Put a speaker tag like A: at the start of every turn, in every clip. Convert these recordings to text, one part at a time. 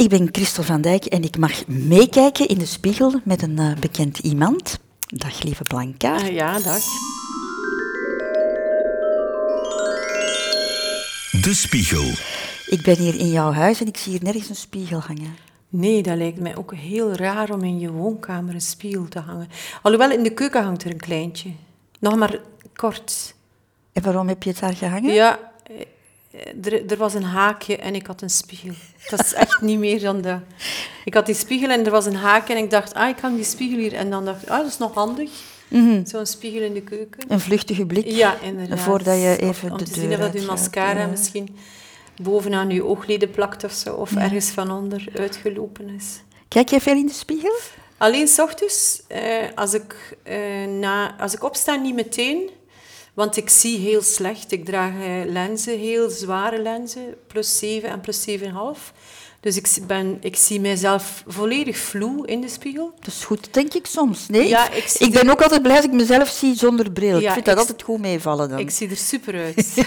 A: Ik ben Christel van Dijk en ik mag meekijken in de spiegel met een uh, bekend iemand. Dag lieve Blanca.
B: Uh, ja, dag.
C: De spiegel.
A: Ik ben hier in jouw huis en ik zie hier nergens een spiegel hangen.
B: Nee, dat lijkt mij ook heel raar om in je woonkamer een spiegel te hangen. Alhoewel, in de keuken hangt er een kleintje. Nog maar kort.
A: En waarom heb je het daar gehangen?
B: Ja, er, er, was een haakje en ik had een spiegel. Dat is echt niet meer dan dat. Ik had die spiegel en er was een haakje en ik dacht, ah, ik hang die spiegel hier. En dan dacht ik, ah, dat is nog handig.
A: Mhm.
B: Zo'n spiegel in de keuken.
A: Een vluchtige blik.
B: Ja, inderdaad.
A: Voordat je even
B: om
A: de
B: te
A: deur
B: zien of dat je mascara misschien bovenaan je oogleden plakt of zo. Of ergens van onder uitgelopen is.
A: Kijk jij veel in de spiegel?
B: Alleen s ochtends, eh, als, ik, eh, na, als ik opsta, niet meteen. Want ik zie heel slecht. Ik draag eh, lenzen, heel zware lenzen, plus 7 en plus 7,5. Dus ik, ben, ik zie mijzelf volledig vloe in de spiegel.
A: Dat is goed, denk ik soms. Nee,
B: Ja,
A: ik,
B: ik
A: ben
B: er-
A: ook altijd blij als ik mezelf zie zonder bril.
B: Ja,
A: ik vind dat
B: ik-
A: altijd goed meevallen dan.
B: Ik zie er super uit.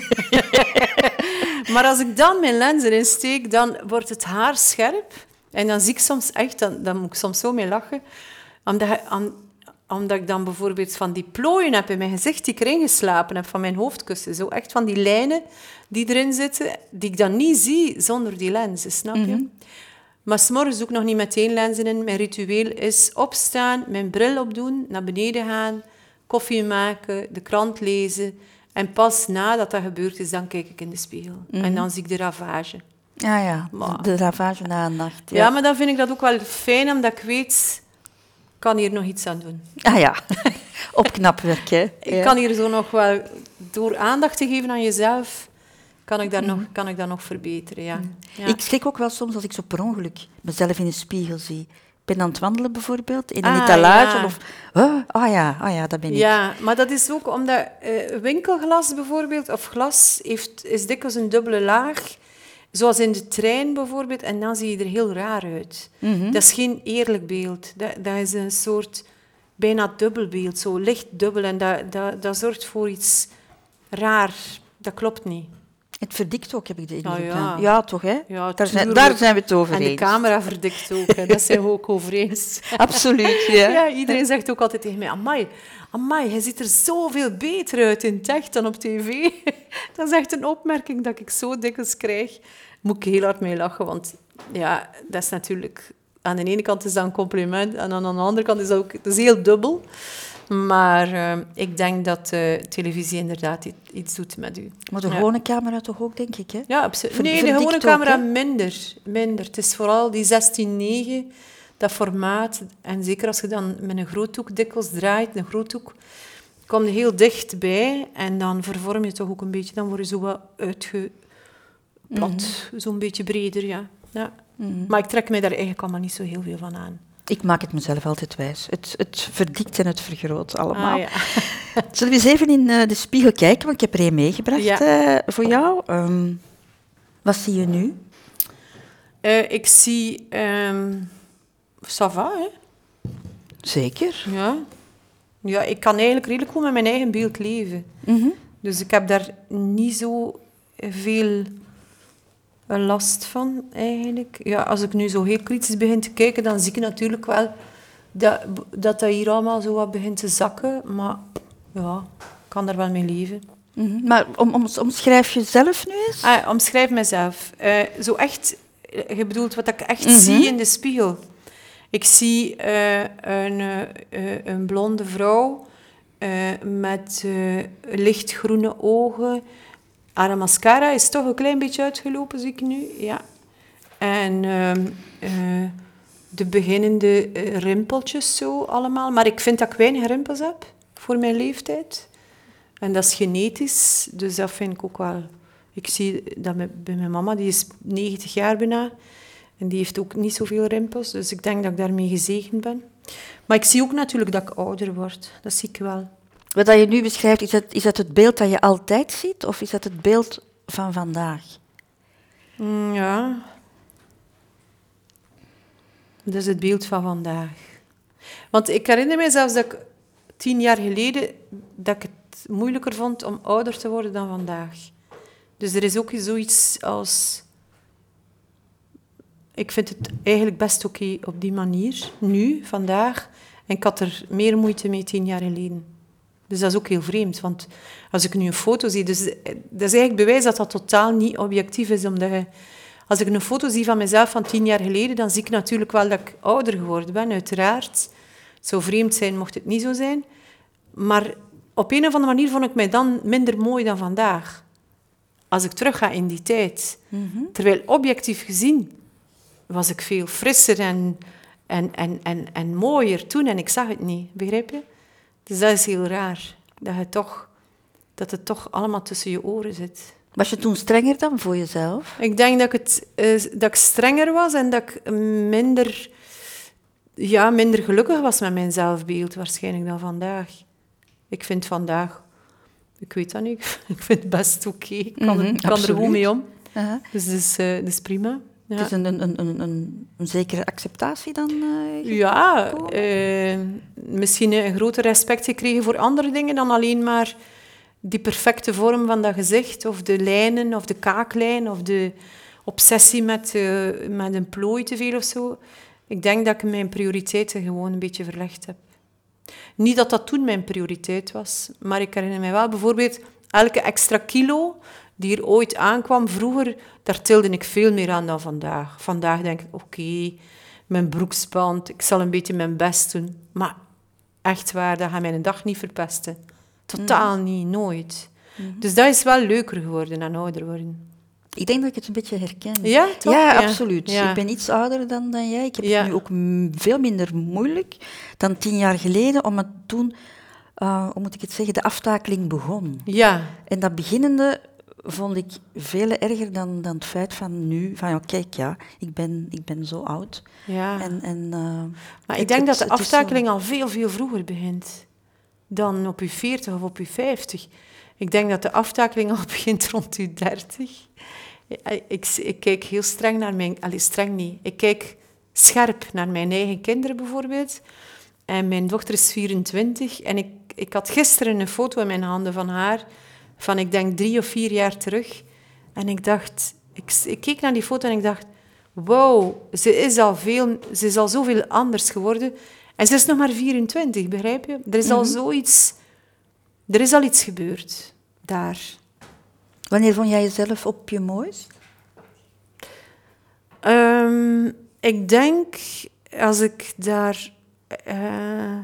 B: maar als ik dan mijn lenzen insteek, dan wordt het haar scherp. En dan zie ik soms echt, dan, dan moet ik soms zo mee lachen. Omdat, je- om- omdat ik dan bijvoorbeeld van die plooien heb in mijn gezicht die ik erin geslapen heb, van mijn hoofdkussen. Zo echt van die lijnen die erin zitten, die ik dan niet zie zonder die lenzen, snap je? Maar s'morgens ook nog niet meteen lenzen in. Mijn ritueel is opstaan, mijn bril opdoen, naar beneden gaan, koffie maken, de krant lezen. En pas nadat dat gebeurd is, dan kijk ik in de spiegel. En dan zie ik de ravage.
A: Ja, ja.
B: Maar-
A: De ravage na een nacht.
B: Ja. maar dan vind ik dat ook wel fijn, omdat ik weet... Ik kan hier nog iets aan doen.
A: Ah ja. Opknapwerk, hè.
B: Ik
A: Ja.
B: kan hier zo nog wel... Door aandacht te geven aan jezelf, kan ik dat, nog, kan ik dat nog verbeteren, ja. ja.
A: Ik schrik ook wel soms als ik zo per ongeluk mezelf in de spiegel zie. Ik ben aan het wandelen bijvoorbeeld, in een
B: Ah,
A: etalage.
B: ja.
A: Of, oh, ah ja, ah ja, dat ben ik.
B: Ja, maar dat is ook omdat eh, winkelglas bijvoorbeeld, of glas, heeft, is dikwijls een dubbele laag. Zoals in de trein bijvoorbeeld, en dan zie je er heel raar uit.
A: Mhm.
B: Dat is geen eerlijk beeld. Dat, dat is een soort bijna dubbel beeld, zo licht dubbel. En dat, dat, dat zorgt voor iets raar. Dat klopt niet.
A: Het verdikt ook, heb ik de indruk.
B: Ah, ja.
A: toch, hè?
B: Ja,
A: daar, zijn, daar zijn we het over
B: En de
A: eens.
B: camera verdikt ook, hè. dat zijn we ook over eens.
A: Absoluut, ja.
B: Ja, iedereen zegt ook altijd tegen mij, amai, amai, hij ziet er zoveel beter uit in het echt dan op tv. Dat is echt een opmerking dat ik zo dikwijls krijg. Moet ik heel hard mee lachen, want ja, dat is natuurlijk... Aan de ene kant is dat een compliment en aan de andere kant is dat ook... Dat is heel dubbel. Maar eh, ik denk dat televisie inderdaad iets doet met u.
A: Maar de
B: Ja.
A: gewone camera toch ook, denk ik, hè?
B: Ja, absoluut. Nee, de gewone camera minder, minder. Het is vooral die 16-9, dat formaat. En zeker als je dan met een groothoek dikwijls draait, een groothoek, kom je heel dichtbij en dan vervorm je toch ook een beetje. Dan word je zo wat uitgeplat,
A: Mhm.
B: zo'n beetje breder, ja. ja. Maar ik trek mij daar eigenlijk allemaal niet zo heel veel van aan.
A: Ik maak het mezelf altijd wijs. Het, het verdikt en het vergroot allemaal.
B: Ah, ja.
A: Zullen we eens even in eh, de spiegel kijken? Want ik heb er een meegebracht
B: Ja.
A: eh, voor jou. Ehm, wat zie je nu?
B: Eh, ik zie... ehm ça va, hè?
A: Zeker.
B: Ja. ja, ik kan eigenlijk redelijk goed met mijn eigen beeld leven.
A: Mhm.
B: Dus ik heb daar niet zo veel last van, eigenlijk. Ja, als ik nu zo heel kritisch begin te kijken, dan zie ik natuurlijk wel dat dat, dat hier allemaal zo wat begint te zakken. Maar ja, ik kan daar wel mee leven.
A: Mhm. Maar om, om, omschrijf jezelf nu eens?
B: Ah, omschrijf mezelf. Eh, zo echt, eh, je bedoelt wat ik echt
A: Mhm.
B: zie in de spiegel. Ik zie eh, een, een blonde vrouw met lichtgroene ogen. Haar mascara is toch een klein beetje uitgelopen, zie ik nu. Ja. En ehm, eh, de beginnende eh, rimpeltjes zo allemaal. Maar ik vind dat ik weinig rimpels heb voor mijn leeftijd. En dat is genetisch, dus dat vind ik ook wel... Ik zie dat bij mijn mama, die is 90 jaar bijna. En die heeft ook niet zoveel rimpels. Dus ik denk dat ik daarmee gezegend ben. Maar ik zie ook natuurlijk dat ik ouder word. Dat zie ik wel.
A: Wat dat je nu beschrijft, is dat, is dat het beeld dat je altijd ziet? Of is dat het beeld van vandaag?
B: Mm, ja. Dat is het beeld van vandaag. Want ik herinner me zelfs dat ik tien jaar geleden dat ik het moeilijker vond om ouder te worden dan vandaag. Dus er is ook zoiets als ik vind het eigenlijk best oké op die manier, nu, vandaag. En ik had er meer moeite mee tien jaar geleden. Dus dat is ook heel vreemd, want als ik nu een foto zie... Dus dat is eigenlijk bewijs dat dat totaal niet objectief is, omdat je, Als ik een foto zie van mezelf van tien jaar geleden, dan zie ik natuurlijk wel dat ik ouder geworden ben, uiteraard. Het zou vreemd zijn mocht het niet zo zijn. Maar op een of andere manier vond ik mij dan minder mooi dan vandaag. Als ik terug ga in die tijd. Terwijl objectief gezien was ik veel frisser en, en, en, en, en mooier toen en ik zag het niet. Begrijp je? Dus dat is heel raar. Dat, je toch, dat het toch allemaal tussen je oren zit.
A: Was je toen strenger dan voor jezelf?
B: Ik denk dat ik, het, eh, dat ik strenger was en dat ik minder, ja, minder gelukkig was met mijn zelfbeeld waarschijnlijk dan vandaag. Ik vind vandaag, ik weet dat niet, ik vind het best oké. Ik kan, er-
A: Mhm,
B: kan er goed mee om. Dus dat is, eh, dat is prima. Ja.
A: Het is een, een, een, een, een, zekere acceptatie dan? eh,
B: Ja, eh, misschien een groter respect gekregen voor andere dingen dan alleen maar die perfecte vorm van dat gezicht, of de lijnen, of de kaaklijn, of de obsessie met, eh, met een plooi te veel of zo. Ik denk dat ik mijn prioriteiten gewoon een beetje verlegd heb. Niet dat dat toen mijn prioriteit was, maar ik herinner mij wel bijvoorbeeld elke extra kilo die er ooit aankwam vroeger, daar tilde ik veel meer aan dan vandaag. Vandaag denk ik, oké, mijn broekspand, ik zal een beetje mijn best doen. Maar echt waar, dat gaat mijn dag niet verpesten. Totaal niet, nooit. Dus dat is wel leuker geworden dan ouder worden.
A: Ik denk dat ik het een beetje herken.
B: Ja, toch?
A: Ja,
B: Ja.
A: absoluut.
B: Ja.
A: Ik ben iets ouder dan, dan jij. Ik heb
B: Ja.
A: het nu ook veel minder moeilijk dan tien jaar geleden, omdat toen, eh, hoe moet ik het zeggen, de aftakeling begon.
B: Ja,
A: En dat beginnende vond ik veel erger dan, dan het feit van nu, van ja, kijk, ja, ik ben, ik ben zo oud.
B: ja.
A: En, en, eh,
B: Maar ik denk
A: het-
B: dat de
A: zo-
B: aftakeling al veel, veel vroeger begint dan op je 40 of op je 50. Ik denk dat de aftakeling al begint rond je 30. Ik, ik, ik kijk heel streng naar mijn... Allee, streng niet. Ik kijk scherp naar mijn eigen kinderen bijvoorbeeld. En mijn dochter is 24. En ik, ik had gisteren een foto in mijn handen van haar, van ik denk drie of vier jaar terug. En ik dacht... Ik, ik keek naar die foto en ik dacht... Wow, ze is al, veel, ze is al zoveel anders geworden. En ze is nog maar 24, begrijp je? Er is al zoiets... Er is al iets gebeurd daar.
A: wanneer vond jij jezelf op je mooist?
B: Ehm, ik denk, als ik daar... eh,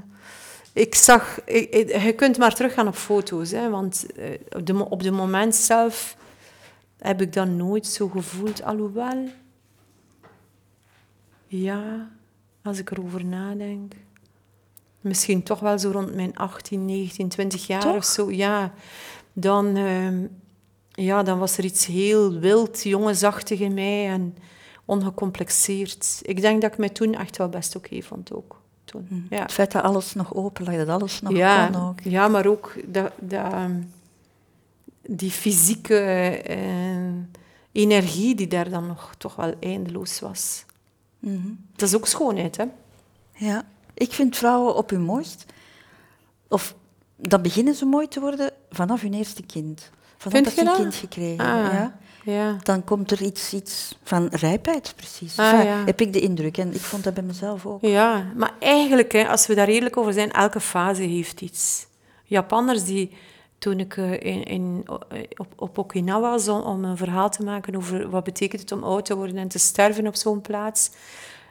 B: ik zag... ik- ik- je kunt maar teruggaan op foto's, hè, want eh, op, de, op de moment zelf heb ik dat nooit zo gevoeld. Alhoewel... Ja, als ik erover nadenk... Misschien toch wel zo rond mijn 18, 19, 20 jaar
A: Toch?
B: of zo. Ja, dan, ehm, ja, dan was er iets heel wild, jongensachtig in mij en ongecomplexeerd. Ik denk dat ik mij toen echt wel best oké vond ook. Toen. Ja.
A: Het feit dat alles nog open lag, dat alles nog
B: Ja,
A: kon ook.
B: ja, maar ook dat, dat, ehm, die fysieke eh, energie die daar dan nog toch wel eindeloos was.
A: Mhm.
B: Dat is ook schoonheid, hè?
A: Ja, ik vind vrouwen op hun mooist, of dan beginnen ze mooi te worden vanaf hun eerste kind. Vanaf
B: Vind
A: dat
B: je
A: een kind gekregen
B: Ah,
A: ja.
B: Ja.
A: Dan komt er iets, iets van rijpheid, precies.
B: Ah,
A: Enfin,
B: ja.
A: Heb ik de indruk. En ik vond dat bij mezelf ook.
B: Ja, maar eigenlijk, hè, als we daar eerlijk over zijn, elke fase heeft iets. Japanners die, toen ik eh, in, in, op, op Okinawa was om, om een verhaal te maken over wat betekent het om oud te worden en te sterven op zo'n plaats,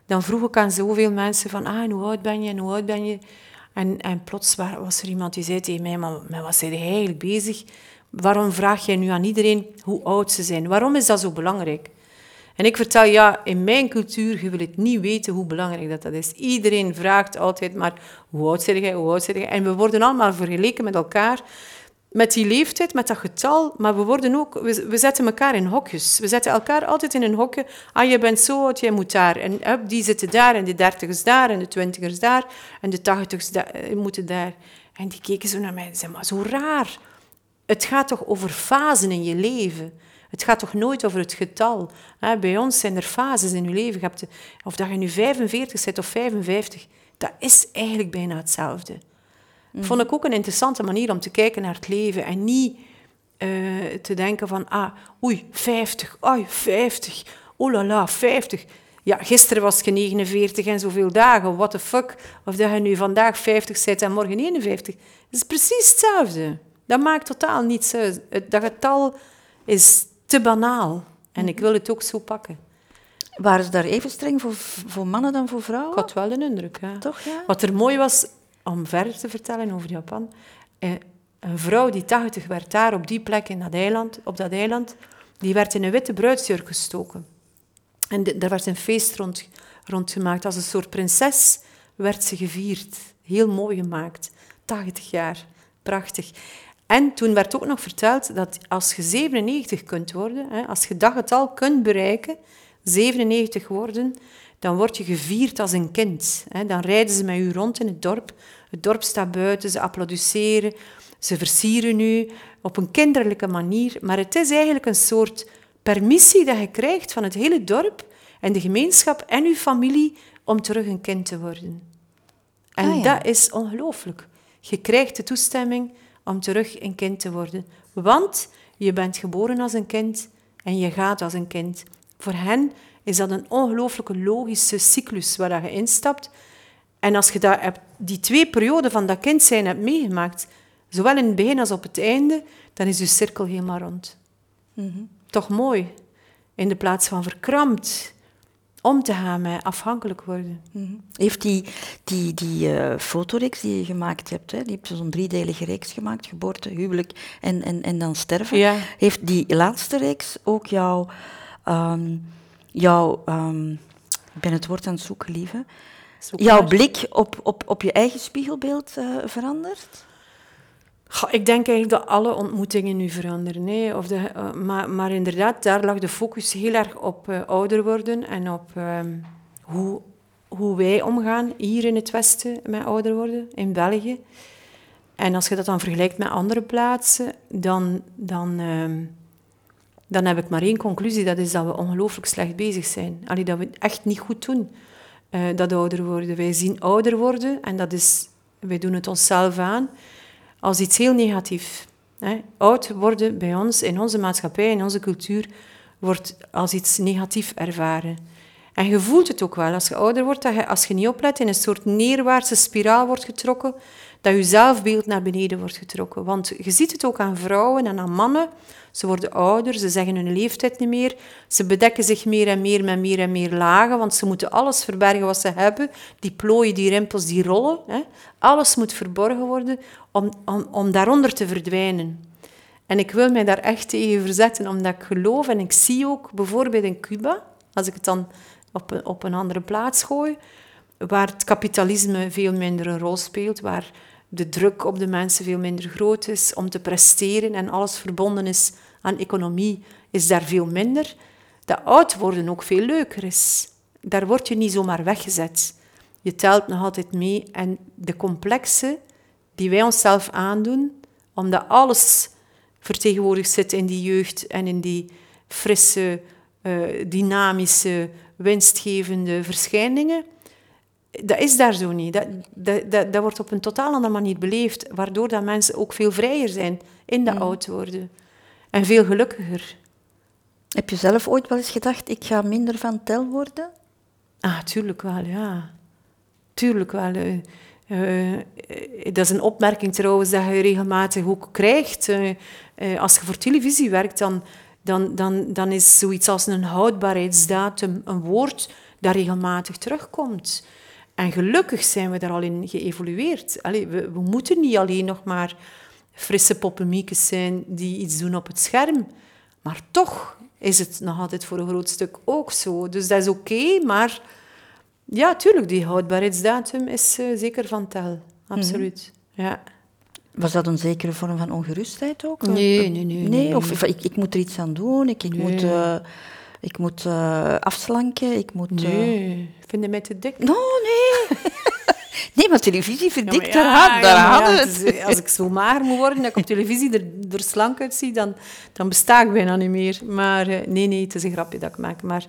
B: dan vroeg ik aan zoveel mensen van, ah, en hoe oud ben je en hoe oud ben je? En, en plots wa- was er iemand die zei tegen mij, maar met wat zijn jij eigenlijk bezig? Waarom vraag jij nu aan iedereen hoe oud ze zijn? Waarom is dat zo belangrijk? En ik vertel, ja, in mijn cultuur, je wil het niet weten hoe belangrijk dat, dat is. Iedereen vraagt altijd maar, hoe oud ben jij, hoe oud ben jij? En we worden allemaal vergeleken met elkaar, met die leeftijd, met dat getal, maar we worden ook, we, zetten elkaar in hokjes. We zetten elkaar altijd in een hokje. Ah, je bent zo oud, jij moet daar. En die zitten daar, en de dertigers daar, en de twintigers daar, en de tachtigers daar, eh, moeten daar. En die keken zo naar mij en zeiden, maar zo raar. Het gaat toch over fasen in je leven? Het gaat toch nooit over het getal? Bij ons zijn er fases in je leven. Je hebt de- of dat je nu 45 bent of 55, dat is eigenlijk bijna hetzelfde. Vond ik ook een interessante manier om te kijken naar het leven en niet eh, te denken van, ah, oei, 50, oei, 50, oh la la, 50. Ja, gisteren was je 49 en zoveel dagen. What the fuck? Of dat je nu vandaag 50 bent en morgen 51. Het is precies hetzelfde. Dat maakt totaal niets uit. Dat getal is te banaal. En ik wil het ook zo pakken.
A: Waren ze daar even streng voor, voor mannen dan voor vrouwen?
B: Ik had wel een indruk, ja.
A: Toch, ja?
B: Wat er mooi was, om verder te vertellen over Japan... Eh, een vrouw die 80 werd daar op die plek in dat eiland, op dat eiland, die werd in een witte bruidsjurk gestoken. En daar werd een feest rond, rond gemaakt. Als een soort prinses werd ze gevierd. Heel mooi gemaakt. 80 jaar. Prachtig. En toen werd ook nog verteld dat als je 97 kunt worden, hè, als je dat getal kunt bereiken, 97 worden, dan word je gevierd als een kind. Hè. Dan rijden ze met u rond in het dorp. Het dorp staat buiten, ze applaudisseren, ze versieren u op een kinderlijke manier. Maar het is eigenlijk een soort permissie dat je krijgt van het hele dorp en de gemeenschap en uw familie om terug een kind te worden. En
A: Ah, ja.
B: dat is ongelooflijk. Je krijgt de toestemming om terug een kind te worden. Want je bent geboren als een kind en je gaat als een kind. Voor hen is dat een ongelooflijke logische cyclus waar je instapt. En als je dat hebt, die twee perioden van dat kind zijn hebt meegemaakt, zowel in het begin als op het einde, dan is je cirkel helemaal rond. Toch mooi. In de plaats van verkrampt om te gaan met afhankelijk worden.
A: Mhm. Heeft die, die, die eh, fotoreeks die je gemaakt hebt, hè, die heb je zo'n driedelige reeks gemaakt, geboorte, huwelijk en, en, en dan sterven.
B: Ja.
A: Heeft die laatste reeks ook jouw, ehm, jouw ehm, ik ben het woord aan het zoeken, lieve, jouw blik op, op, op je eigen spiegelbeeld eh, veranderd?
B: Ik denk eigenlijk dat alle ontmoetingen nu veranderen. hè. Of de, eh, maar, maar inderdaad, daar lag de focus heel erg op eh, ouder worden en op ehm, hoe, hoe wij omgaan hier in het Westen met ouder worden, in België. En als je dat dan vergelijkt met andere plaatsen, dan, dan, ehm, dan heb ik maar één conclusie. Dat is dat we ongelooflijk slecht bezig zijn. Allee, dat we het echt niet goed doen, eh, dat ouder worden. Wij zien ouder worden en dat is, wij doen het onszelf aan als iets heel negatiefs. Oud worden bij ons, in onze maatschappij, in onze cultuur, wordt als iets negatief ervaren. En je voelt het ook wel als je ouder wordt, dat je, als je niet oplet, in een soort neerwaartse spiraal wordt getrokken, dat je zelfbeeld naar beneden wordt getrokken. Want je ziet het ook aan vrouwen en aan mannen. Ze worden ouder, ze zeggen hun leeftijd niet meer. Ze bedekken zich meer en meer met meer en meer lagen, want ze moeten alles verbergen wat ze hebben. Die plooien, die rimpels, die rollen. Hè. Alles moet verborgen worden om, om, daaronder te verdwijnen. En ik wil mij daar echt tegen verzetten, omdat ik geloof en ik zie ook bijvoorbeeld in Cuba, als ik het dan op een, op een andere plaats gooi, waar het kapitalisme veel minder een rol speelt, waar de druk op de mensen veel minder groot is om te presteren en alles verbonden is aan economie, is daar veel minder. Dat oud worden ook veel leuker is. Daar word je niet zomaar weggezet. Je telt nog altijd mee en de complexe die wij onszelf aandoen, omdat alles vertegenwoordigd zit in die jeugd en in die frisse, eh, dynamische, winstgevende verschijningen, dat is daar zo niet. Dat, dat, dat, dat wordt op een totaal andere manier beleefd, waardoor dat mensen ook veel vrijer zijn in dat oud worden. En veel gelukkiger.
A: Heb je zelf ooit wel eens gedacht, ik ga minder van tel worden?
B: Ah, tuurlijk wel, ja. Tuurlijk wel. eh. Eh, dat is een opmerking trouwens dat je regelmatig ook krijgt. Eh, als je voor televisie werkt, dan, dan, dan, dan is zoiets als een houdbaarheidsdatum een woord dat regelmatig terugkomt. En gelukkig zijn we daar al in geëvolueerd. Allee, we, we moeten niet alleen nog maar frisse poppenmiekes zijn die iets doen op het scherm. Maar toch is het nog altijd voor een groot stuk ook zo. Dus dat is oké, maar ja, tuurlijk, die houdbaarheidsdatum is eh, zeker van tel. Absoluut. Ja.
A: Was dat een zekere vorm van ongerustheid ook?
B: Nee, nee, nee, nee,
A: Of of ik, ik moet er iets aan doen, ik, ik moet, eh, ik moet eh, afslanken, ik moet... eh,
B: Nee, vind je mij te dik?
A: No, nee. nee, maar televisie verdikt
B: Ja, maar
A: daar
B: ja, eh, als ik zo mager moet worden dat ik op televisie er, er slank uitzie, dan, dan besta ik bijna niet meer. Maar eh, nee, nee, het is een grapje dat ik maak. Maar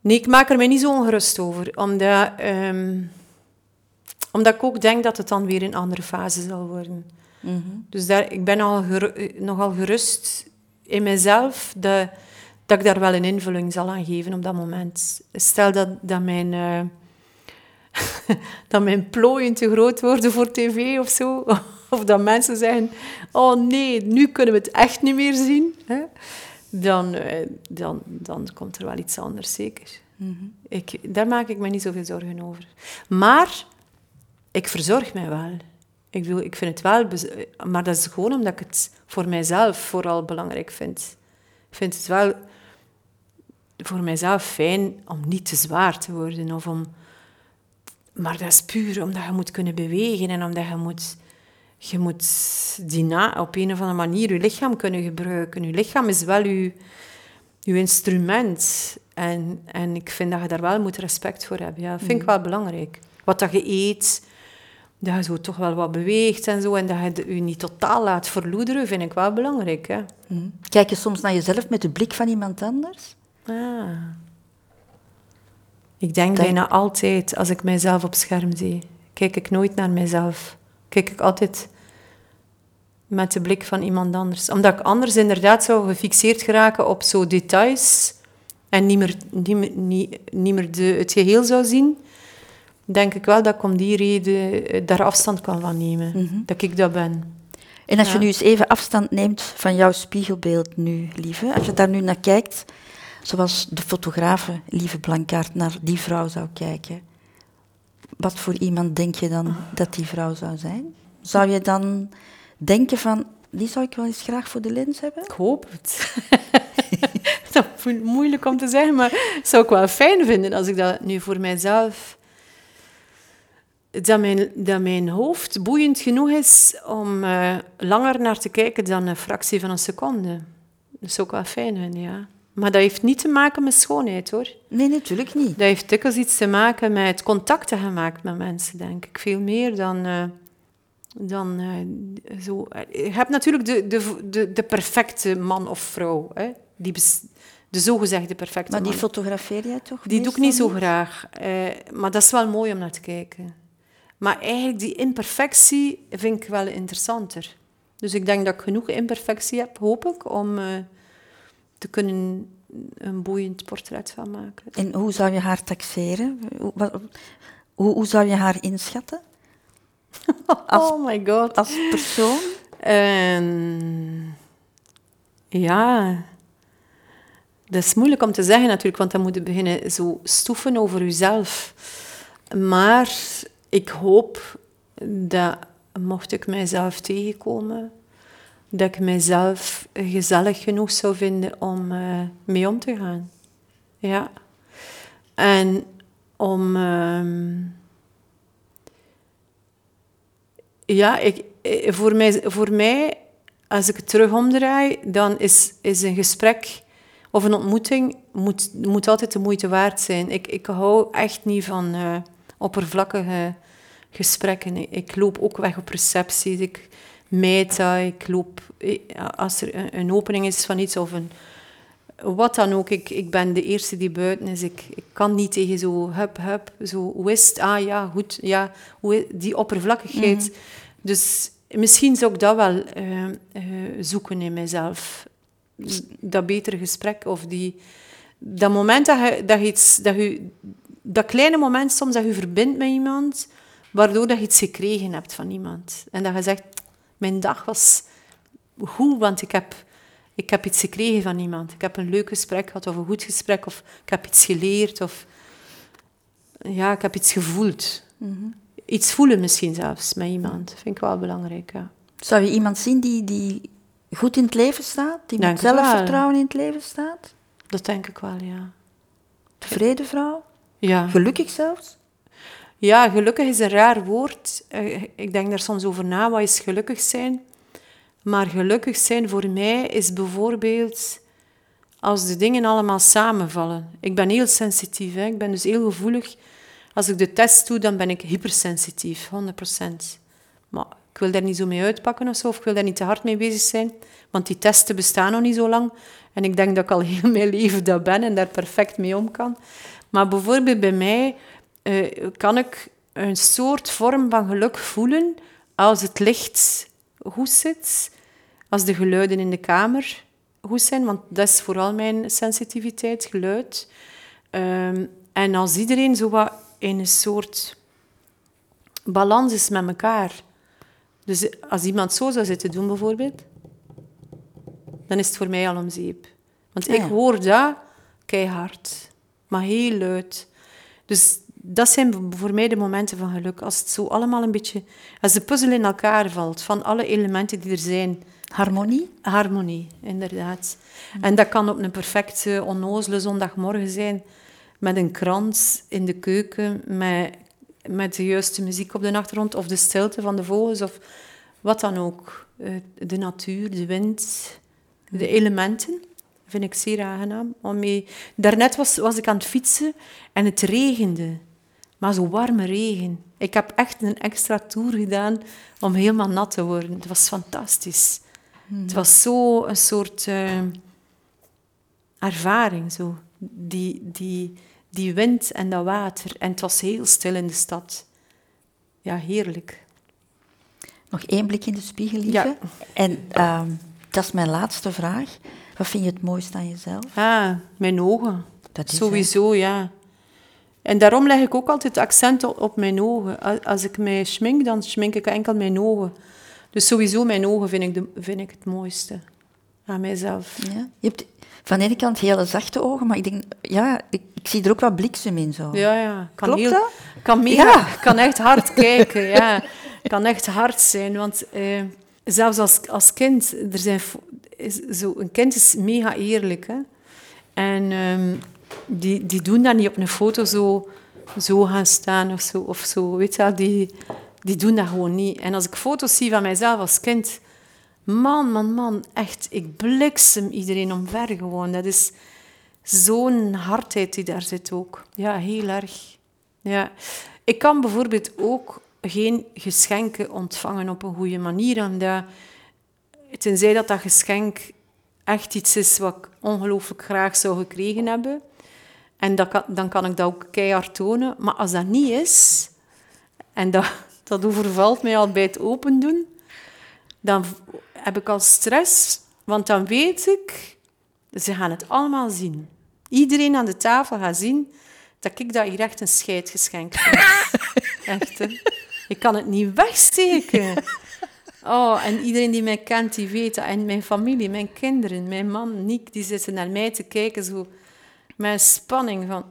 B: nee, ik maak er mij niet zo ongerust over. Omdat, ehm, omdat ik ook denk dat het dan weer een andere fase zal worden.
A: Mhm.
B: Dus daar, ik ben al geru- eh, nogal gerust in mezelf dat, dat ik daar wel een invulling zal aan geven op dat moment. Stel dat, dat mijn... eh, dat mijn plooien te groot worden voor tv of zo. Of dat mensen zeggen, oh nee, nu kunnen we het echt niet meer zien. Hè? Dan, eh, dan, dan komt er wel iets anders, zeker. ik, daar maak ik me niet zoveel zorgen over. Maar ik verzorg mij wel. Ik, bedoel, ik vind het wel... Maar dat is gewoon omdat ik het voor mijzelf vooral belangrijk vind. Ik vind het wel voor mijzelf fijn om niet te zwaar te worden. Of om, maar dat is puur omdat je moet kunnen bewegen en omdat je moet, je moet die na, op een of andere manier je lichaam kunnen gebruiken. Je lichaam is wel je, je instrument. En, en ik vind dat je daar wel moet respect voor hebben. Ja, dat vind ik wel belangrijk. Wat dat je eet, dat je zo toch wel wat beweegt en zo. En dat je je niet totaal laat verloederen, vind ik wel belangrijk. Hè?
A: Mhm. Kijk je soms naar jezelf met de blik van iemand anders?
B: Ah. Ik denk bijna altijd, als ik mijzelf op scherm zie, kijk ik nooit naar mijzelf. Kijk ik altijd met de blik van iemand anders. Omdat ik anders inderdaad zou gefixeerd geraken op zo details en niet meer, niet meer, niet, niet meer de, het geheel zou zien, denk ik wel dat ik om die reden eh, daar afstand kan van nemen. Dat ik dat ben.
A: En als je nu eens even afstand neemt van jouw spiegelbeeld nu, lieve, als je daar nu naar kijkt, zoals de fotografe Lieve Blankaart naar die vrouw zou kijken, wat voor iemand denk je dan dat die vrouw zou zijn? Zou je dan denken van, die zou ik wel eens graag voor de lens hebben?
B: Ik hoop het. dat is moeilijk om te zeggen, maar zou ik wel fijn vinden als ik dat nu voor mijzelf... Dat mijn, dat mijn hoofd boeiend genoeg is om eh, langer naar te kijken dan een fractie van een seconde. Dat zou ik wel fijn vinden, ja. Maar dat heeft niet te maken met schoonheid, hoor.
A: Nee, natuurlijk niet.
B: Dat heeft dikwijls iets te maken met contacten gemaakt met mensen, denk ik. Veel meer dan, eh, dan eh, zo. Je hebt natuurlijk de, de, de, de perfecte man of vrouw. Hè? Die de zogezegde perfecte
A: Maar die
B: man.
A: fotografeer jij toch?
B: Die doe ik niet zo graag. eh, maar dat is wel mooi om naar te kijken. Maar eigenlijk die imperfectie vind ik wel interessanter. Dus ik denk dat ik genoeg imperfectie heb, hoop ik, om te kunnen een boeiend portret van maken.
A: En hoe zou je haar taxeren? Hoe, hoe, hoe zou je haar inschatten Als-
B: oh my god.
A: als persoon?
B: Ehm, ja, dat is moeilijk om te zeggen natuurlijk, want dan moet je beginnen zo stoeven over jezelf. Maar ik hoop dat, mocht ik mijzelf tegenkomen, dat ik mijzelf gezellig genoeg zou vinden om eh, mee om te gaan. Ja. En om... ehm, ja, ik, eh, voor, mij, voor mij, als ik het terug omdraai, dan is, is een gesprek of een ontmoeting moet, moet altijd de moeite waard zijn. Ik, ik hou echt niet van eh, oppervlakkige gesprekken. Ik, ik loop ook weg op recepties. Ik dat. Ik loop, als er een, opening is van iets of een, wat dan ook. Ik, ik ben de eerste die buiten is. Ik, ik kan niet tegen zo hup, hup, zo hoe is het? Ah ja, goed, ja. Hoe, die oppervlakkigheid. Dus misschien zou ik dat wel eh, eh, zoeken in mezelf. Dat betere gesprek of die... Dat moment dat je, dat je iets... Dat, je, dat kleine moment soms dat je verbindt met iemand, waardoor dat je iets gekregen hebt van iemand. En dat je zegt, mijn dag was goed, want ik heb, ik heb iets gekregen van iemand. Ik heb een leuk gesprek gehad, of een goed gesprek, of ik heb iets geleerd, of... Ja, ik heb iets gevoeld. Iets voelen misschien zelfs met iemand. Dat vind ik wel belangrijk, ja.
A: Zou je iemand zien die, die goed in het leven staat? Die
B: Denk
A: met
B: wel.
A: zelfvertrouwen in het leven staat?
B: Dat denk ik wel, ja.
A: Tevreden vrouw?
B: Ja,
A: Gelukkig zelfs?
B: Ja gelukkig is een raar woord. Eh, Ik denk daar soms over na, wat is gelukkig zijn? Maar gelukkig zijn voor mij is bijvoorbeeld als de dingen allemaal samenvallen. Ik ben heel sensitief, hè. ik ben dus heel gevoelig. Als ik de test doe, dan ben ik hypersensitief, 100%. Maar ik wil daar niet zo mee uitpakken of zo, of ik wil daar niet te hard mee bezig zijn, want die testen bestaan nog niet zo lang. En ik denk dat ik al heel mijn leven dat ben en daar perfect mee om kan. Maar bijvoorbeeld bij mij eh, kan ik een soort vorm van geluk voelen als het licht goed zit, als de geluiden in de kamer goed zijn, want dat is vooral mijn sensitiviteit, geluid. Ehm, en als iedereen zo wat in een soort balans is met elkaar. Dus als iemand zo zou zitten doen, bijvoorbeeld, dan is het voor mij al om zeep. Want ik hoor dat keihard, maar heel luid. Dus dat zijn voor mij de momenten van geluk. Als het zo allemaal een beetje... Als de puzzel in elkaar valt, van alle elementen die er zijn.
A: Harmonie?
B: Harmonie, inderdaad. En dat kan op een perfecte, onnozele zondagmorgen zijn. Met een krans in de keuken, met, met de juiste muziek op de achtergrond, of de stilte van de vogels, of wat dan ook. Eh, De natuur, de wind, de elementen vind ik zeer aangenaam. Om mee... Daarnet was, was ik aan het fietsen en het regende. Maar zo warme regen. Ik heb echt een extra tour gedaan om helemaal nat te worden. Het was fantastisch. Het was zo een soort eh, ervaring, zo. Die, die, die wind en dat water. En het was heel stil in de stad. Ja, heerlijk.
A: Nog één blik in de spiegel, lieve.
B: Ja.
A: En ehm, dat is mijn laatste vraag. Wat vind je het mooiste aan jezelf?
B: Ah, mijn ogen.
A: Dat is,
B: Sowieso, ja. En daarom leg ik ook altijd accent op, mijn ogen. Als, ik mij schmink, dan schmink ik enkel mijn ogen. Dus sowieso mijn ogen vind ik, de, vind ik het mooiste aan mijzelf.
A: Ja. Je hebt van de ene kant hele zachte ogen, maar ik denk, ja, ik, ik zie er ook wat bliksem in zo.
B: Ja, ja. Kan
A: Klopt
B: heel,
A: dat?
B: Kan, mega,
A: Ja.
B: kan echt hard kijken, ja. Kan echt hard zijn, want eh, zelfs als, als kind, er zijn, is zo, een kind is mega eerlijk, hè. En ehm, die, die doen dat niet op een foto zo, zo gaan staan of zo, of zo, weet je die, die doen dat gewoon niet. En als ik foto's zie van mijzelf als kind, man, man, man, echt, ik bliksem iedereen omver gewoon. Dat is zo'n hardheid die daar zit ook. Ja, heel erg. Ja. Ik kan bijvoorbeeld ook geen geschenken ontvangen op een goede manier, omdat tenzij dat dat geschenk echt iets is wat ik ongelooflijk graag zou gekregen hebben, en dat kan, dan kan ik dat ook keihard tonen. Maar als dat niet is, en dat, dat overvalt mij al bij het open doen, dan heb ik al stress, want dan weet ik, ze gaan het allemaal zien. Iedereen aan de tafel gaat zien dat ik dat hier echt een scheidgeschenk vind. echt, hè. Ik kan het niet wegsteken. Oh, en iedereen die mij kent, die weet dat. En mijn familie, mijn kinderen, mijn man, Nick, die zitten naar mij te kijken zo met een spanning van...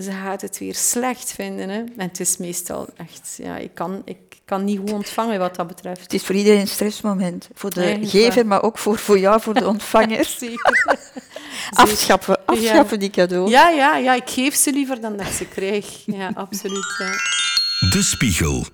B: Ze gaat het weer slecht vinden. Hè? En het is meestal echt... Ja, ik kan, ik kan niet goed ontvangen wat dat betreft.
A: Het is voor iedereen een stressmoment. Voor de
B: Eigenlijk
A: gever,
B: wel.
A: maar ook voor, voor jou, voor de ontvanger.
B: Zeker.
A: afschaffen, afschaffen die cadeaus.
B: Ja, ja, ja, ik geef ze liever dan dat ik ze krijg. Ja, absoluut. Ja.
C: De Spiegel.